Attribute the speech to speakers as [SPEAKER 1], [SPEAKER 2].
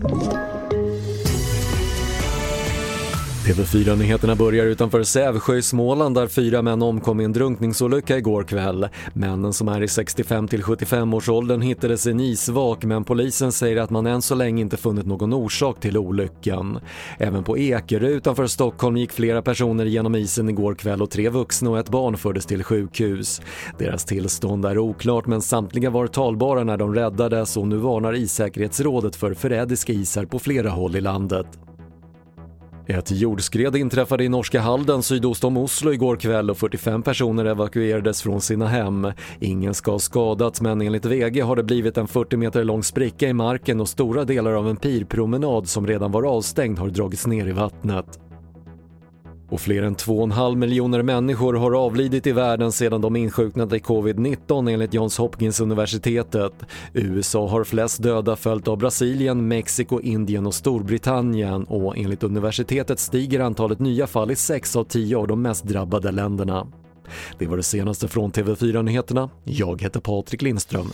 [SPEAKER 1] Thank you. TV4-nyheterna börjar utanför Sävsjö i Småland där fyra män omkom i en drunkningsolycka igår kväll. Männen som är i 65 till 75 års åldern hittades i en isvak men polisen säger att man än så länge inte funnit någon orsak till olyckan. Även på Ekerö utanför Stockholm gick flera personer genom isen igår kväll och tre vuxna och ett barn fördes till sjukhus. Deras tillstånd är oklart men samtliga var talbara när de räddades och nu varnar Issäkerhetsrådet för förrädiska isar på flera håll i landet. Ett jordskred inträffade i norska Halden sydost om Oslo igår kväll och 45 personer evakuerades från sina hem. Ingen ska ha skadats men enligt VG har det blivit en 40 meter lång spricka i marken och stora delar av en pirpromenad som redan var avstängd har dragits ner i vattnet. Och fler än 2,5 miljoner människor har avlidit i världen sedan de insjuknade i covid-19 enligt Johns Hopkins universitetet. USA har flest döda följt av Brasilien, Mexiko, Indien och Storbritannien och enligt universitetet stiger antalet nya fall i 6 av 10 av de mest drabbade länderna. Det var det senaste från TV4 Nyheterna. Jag heter Patrik Lindström.